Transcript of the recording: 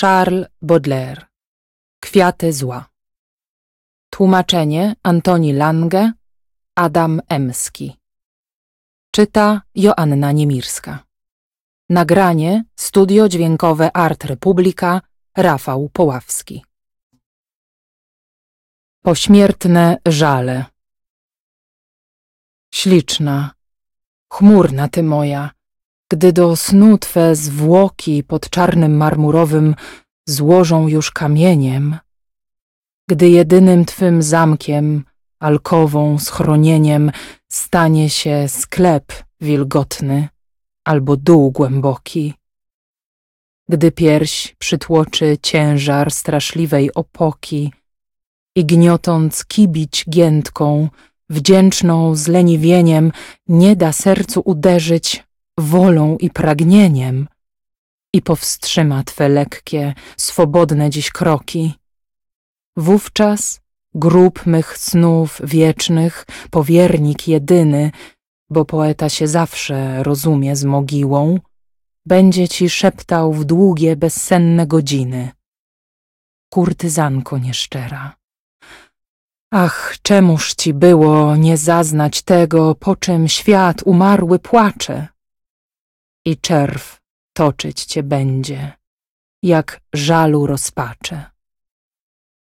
Charles Baudelaire. Kwiaty zła. Tłumaczenie Antoni Lange Adam Emski. Czyta Joanna Niemirska. Nagranie Studio Dźwiękowe Art Republika Rafał Poławski. Pośmiertne żale. Śliczna, chmurna ty moja, gdy do snu twe zwłoki pod czarnym marmurowym złożą już kamieniem, gdy jedynym twym zamkiem, alkową, schronieniem stanie się sklep wilgotny albo dół głęboki, gdy pierś przytłoczy ciężar straszliwej opoki i gniotąc kibić giętką, wdzięczną zleniwieniem, nie da sercu uderzyć wolą i pragnieniem i powstrzyma Twe lekkie, swobodne dziś kroki. Wówczas grób mych snów wiecznych, powiernik jedyny, bo poeta się zawsze rozumie z mogiłą, będzie Ci szeptał w długie, bezsenne godziny. Kurtyzanko nieszczera. Ach, czemuż Ci było nie zaznać tego, po czym świat umarły płacze? I czerw toczyć cię będzie, jak żalu rozpacze.